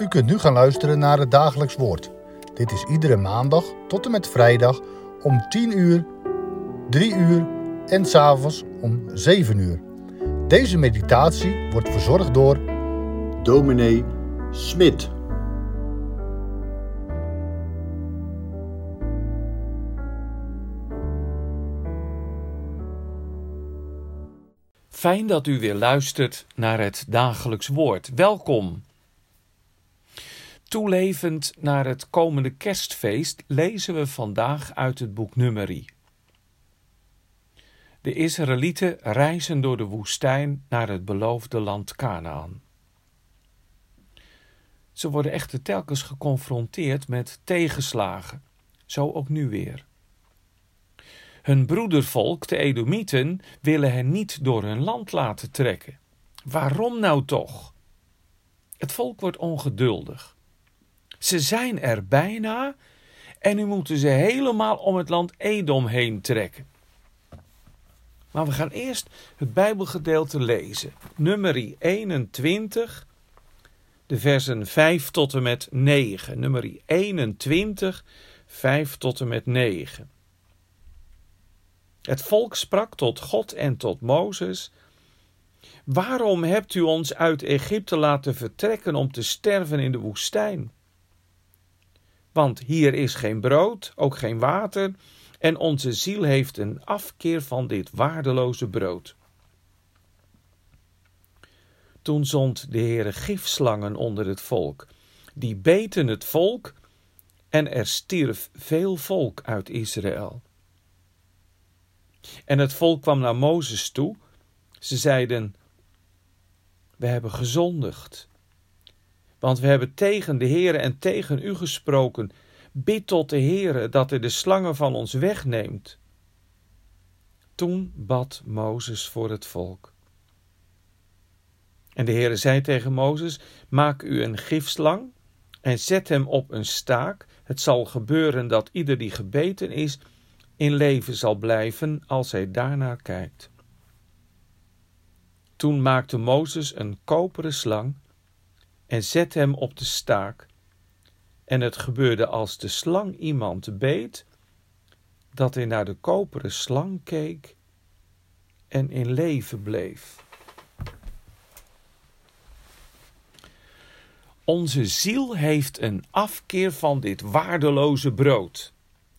U kunt nu gaan luisteren naar het dagelijks woord. Dit is iedere maandag tot en met vrijdag om 10 uur, 3 uur en s'avonds om 7 uur. Deze meditatie wordt verzorgd door dominee Smit. Fijn dat u weer luistert naar het dagelijks woord. Welkom. Toelevend naar het komende kerstfeest lezen we vandaag uit het boek Numeri. De Israëlieten reizen door de woestijn naar het beloofde land Canaan. Ze worden echter telkens geconfronteerd met tegenslagen, zo ook nu weer. Hun broedervolk, de Edomieten, willen hen niet door hun land laten trekken. Waarom nou toch? Het volk wordt ongeduldig. Ze zijn er bijna en nu moeten ze helemaal om het land Edom heen trekken. Maar we gaan eerst het Bijbelgedeelte lezen. Nummerie 21, de versen 5 tot en met 9. Nummerie 21, 5 tot en met 9. Het volk sprak tot God en tot Mozes: Waarom hebt u ons uit Egypte laten vertrekken om te sterven in de woestijn? Want hier is geen brood, ook geen water, en onze ziel heeft een afkeer van dit waardeloze brood. Toen zond de Heere gifslangen onder het volk, die beten het volk, en er stierf veel volk uit Israël. En het volk kwam naar Mozes toe. Ze zeiden: We hebben gezondigd. Want we hebben tegen de Heere en tegen u gesproken. Bid tot de Heere dat hij de slangen van ons wegneemt. Toen bad Mozes voor het volk. En de Heere zei tegen Mozes: Maak u een gifslang en zet hem op een staak. Het zal gebeuren dat ieder die gebeten is, in leven zal blijven als hij daarnaar kijkt. Toen maakte Mozes een koperen slang en zette hem op de staak. En het gebeurde als de slang iemand beet, dat hij naar de koperen slang keek en in leven bleef. Onze ziel heeft een afkeer van dit waardeloze brood.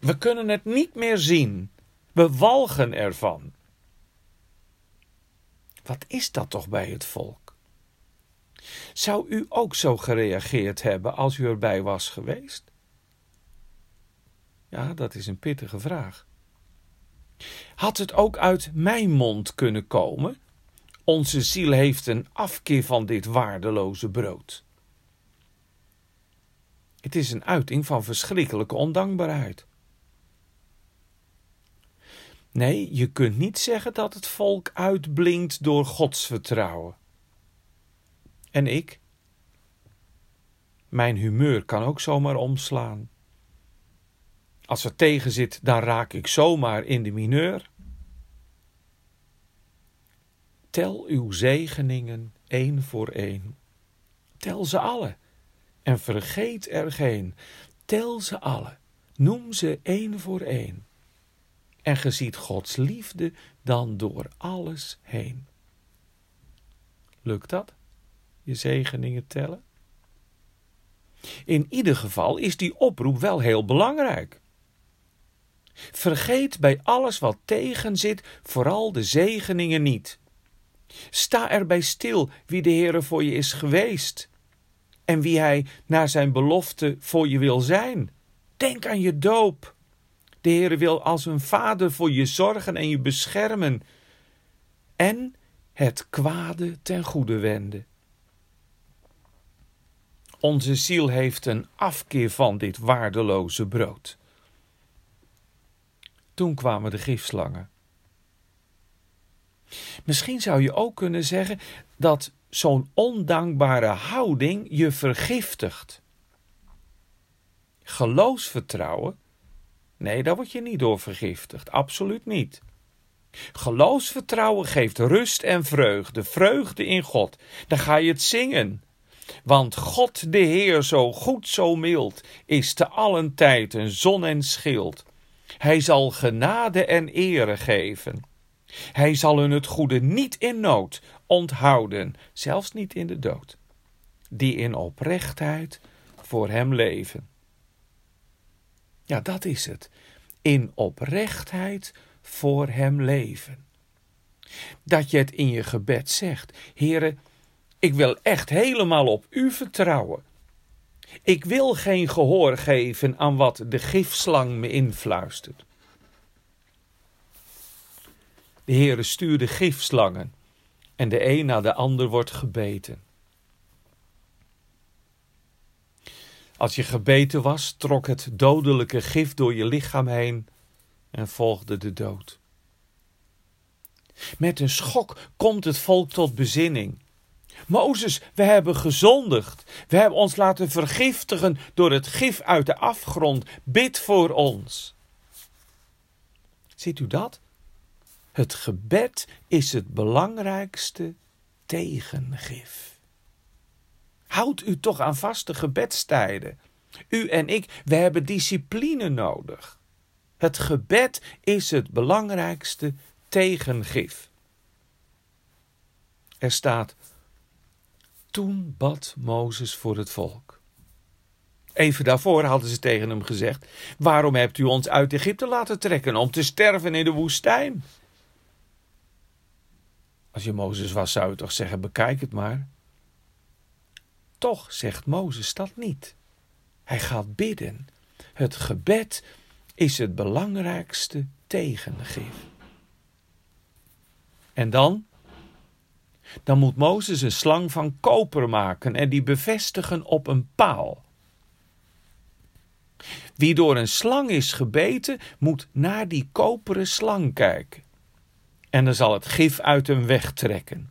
We kunnen het niet meer zien. We walgen ervan. Wat is dat toch bij het volk? Zou u ook zo gereageerd hebben als u erbij was geweest? Ja, dat is een pittige vraag. Had het ook uit mijn mond kunnen komen? Onze ziel heeft een afkeer van dit waardeloze brood. Het is een uiting van verschrikkelijke ondankbaarheid. Nee, je kunt niet zeggen dat het volk uitblinkt door Gods vertrouwen. En ik? Mijn humeur kan ook zomaar omslaan. Als er tegen zit, dan raak ik zomaar in de mineur. Tel uw zegeningen één voor één. Tel ze alle en vergeet er geen. Tel ze alle, noem ze één voor één en ge ziet Gods liefde dan door alles heen. Lukt dat? Je zegeningen tellen? In ieder geval is die oproep wel heel belangrijk. Vergeet bij alles wat tegen zit, vooral de zegeningen niet. Sta erbij stil wie de Heere voor je is geweest en wie Hij naar zijn belofte voor je wil zijn. Denk aan je doop. De Heer wil als een vader voor je zorgen en je beschermen en het kwade ten goede wenden. Onze ziel heeft een afkeer van dit waardeloze brood. Toen kwamen de gifslangen. Misschien zou je ook kunnen zeggen dat zo'n ondankbare houding je vergiftigt. Geloofsvertrouwen Nee, daar word je niet door vergiftigd. Absoluut niet. Geloofsvertrouwen geeft rust en vreugde. Vreugde in God. Dan ga je het zingen. Want God de Heer, zo goed, zo mild, is te allen tijd een zon en schild. Hij zal genade en ere geven. Hij zal hun het goede niet in nood onthouden, zelfs niet in de dood, die in oprechtheid voor hem leven. Ja, dat is het. In oprechtheid voor hem leven. Dat je het in je gebed zegt: Heere, ik wil echt helemaal op u vertrouwen. Ik wil geen gehoor geven aan wat de gifslang me influistert. De Heere stuurde gifslangen en de een na de ander wordt gebeten. Als je gebeten was, trok het dodelijke gif door je lichaam heen en volgde de dood. Met een schok komt het volk tot bezinning. Mozes, we hebben gezondigd. We hebben ons laten vergiftigen door het gif uit de afgrond. Bid voor ons. Ziet u dat? Het gebed is het belangrijkste tegengif. Houd u toch aan vaste gebedstijden. U en ik, we hebben discipline nodig. Het gebed is het belangrijkste tegengif. Er staat: Toen bad Mozes voor het volk. Even daarvoor hadden ze tegen hem gezegd: Waarom hebt u ons uit Egypte laten trekken om te sterven in de woestijn? Als je Mozes was, zou je toch zeggen: Bekijk het maar. Toch zegt Mozes dat niet. Hij gaat bidden. Het gebed is het belangrijkste tegengif. En dan? Dan moet Mozes een slang van koper maken en die bevestigen op een paal. Wie door een slang is gebeten, moet naar die koperen slang kijken. En dan zal het gif uit hem wegtrekken.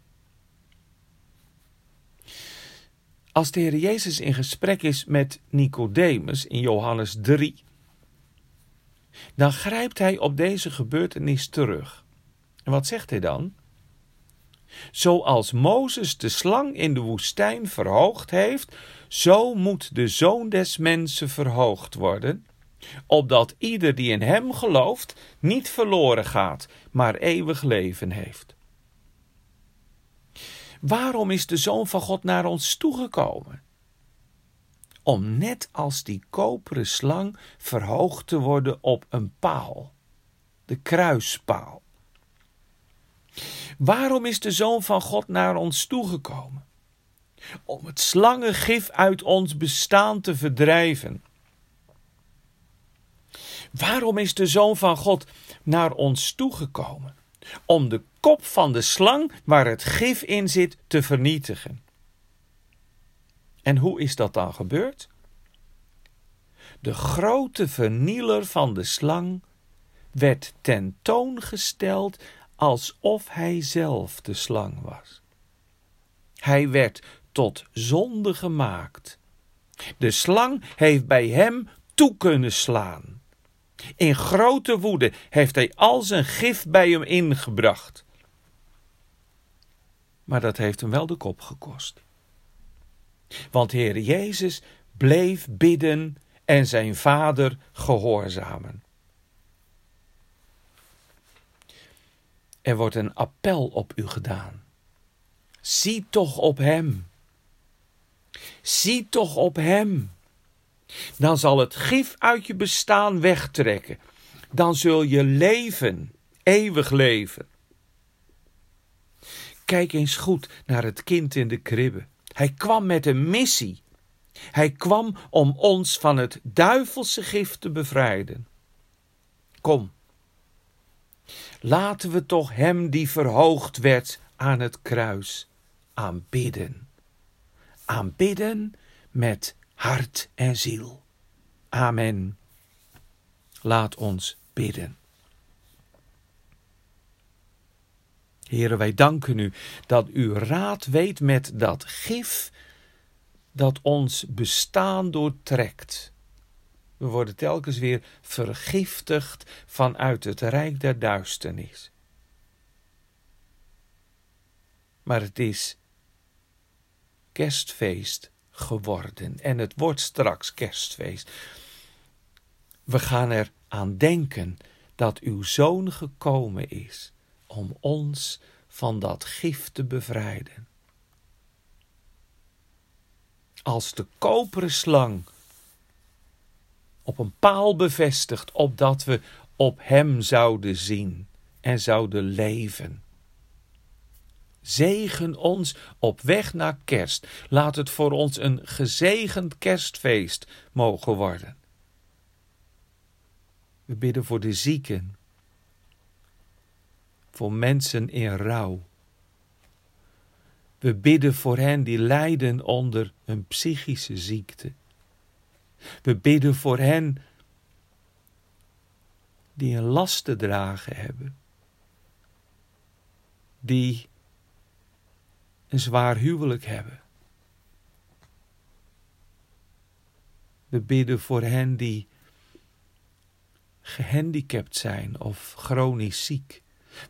Als de Heer Jezus in gesprek is met Nicodemus in Johannes 3, dan grijpt hij op deze gebeurtenis terug. En wat zegt hij dan? Zoals Mozes de slang in de woestijn verhoogd heeft, zo moet de zoon des mensen verhoogd worden, opdat ieder die in hem gelooft niet verloren gaat, maar eeuwig leven heeft. Waarom is de zoon van God naar ons toegekomen? Om net als die koperen slang verhoogd te worden op een paal, de kruispaal. Waarom is de Zoon van God naar ons toegekomen? Om het slangengif uit ons bestaan te verdrijven. Waarom is de Zoon van God naar ons toegekomen? Om de kop van de slang waar het gif in zit te vernietigen. En hoe is dat dan gebeurd? De grote vernieler van de slang werd tentoongesteld alsof hij zelf de slang was. Hij werd tot zonde gemaakt. De slang heeft bij hem toe kunnen slaan. In grote woede heeft hij al zijn gif bij hem ingebracht. Maar dat heeft hem wel de kop gekost. Want Heer Jezus bleef bidden en zijn vader gehoorzamen. Er wordt een appel op u gedaan. Zie toch op Hem. Zie toch op Hem. Dan zal het gif uit je bestaan wegtrekken. Dan zul je leven, eeuwig leven. Kijk eens goed naar het kind in de kribbe. Hij kwam met een missie. Hij kwam om ons van het duivelse gif te bevrijden. Kom, Laten we toch Hem die verhoogd werd aan het kruis aanbidden. Aanbidden met hart en ziel. Amen. Laat ons bidden. Heren, wij danken u dat u raad weet met dat gif dat ons bestaan doortrekt we worden telkens weer vergiftigd vanuit het rijk der duisternis. Maar het is kerstfeest geworden. En het wordt straks kerstfeest. We gaan er aan denken dat uw zoon gekomen is om ons van dat gif te bevrijden. Als de koperen slang op een paal bevestigd, opdat we op hem zouden zien en zouden leven. Zegen ons op weg naar kerst. Laat het voor ons een gezegend kerstfeest mogen worden. We bidden voor de zieken, voor mensen in rouw. We bidden voor hen die lijden onder een psychische ziekte. We bidden voor hen die een last te dragen hebben, die een zwaar huwelijk hebben. We bidden voor hen die gehandicapt zijn of chronisch ziek.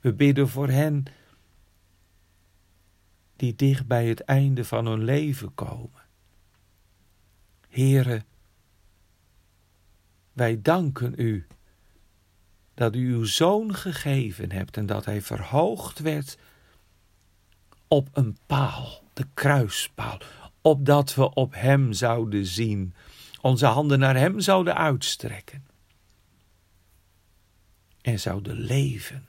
We bidden voor hen die dicht bij het einde van hun leven komen. Here, wij danken u dat u uw zoon gegeven hebt en dat hij verhoogd werd op een paal, de kruispaal, opdat we op hem zouden zien, onze handen naar hem zouden uitstrekken en zouden leven.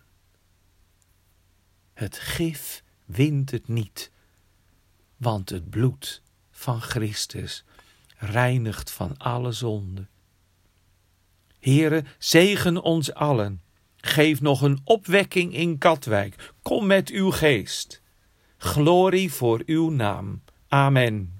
Het gif wint het niet, want het bloed van Christus reinigt van alle zonde. Heere, zegen ons allen. Geef nog een opwekking in Katwijk. Kom met uw geest. Glorie voor uw naam. Amen.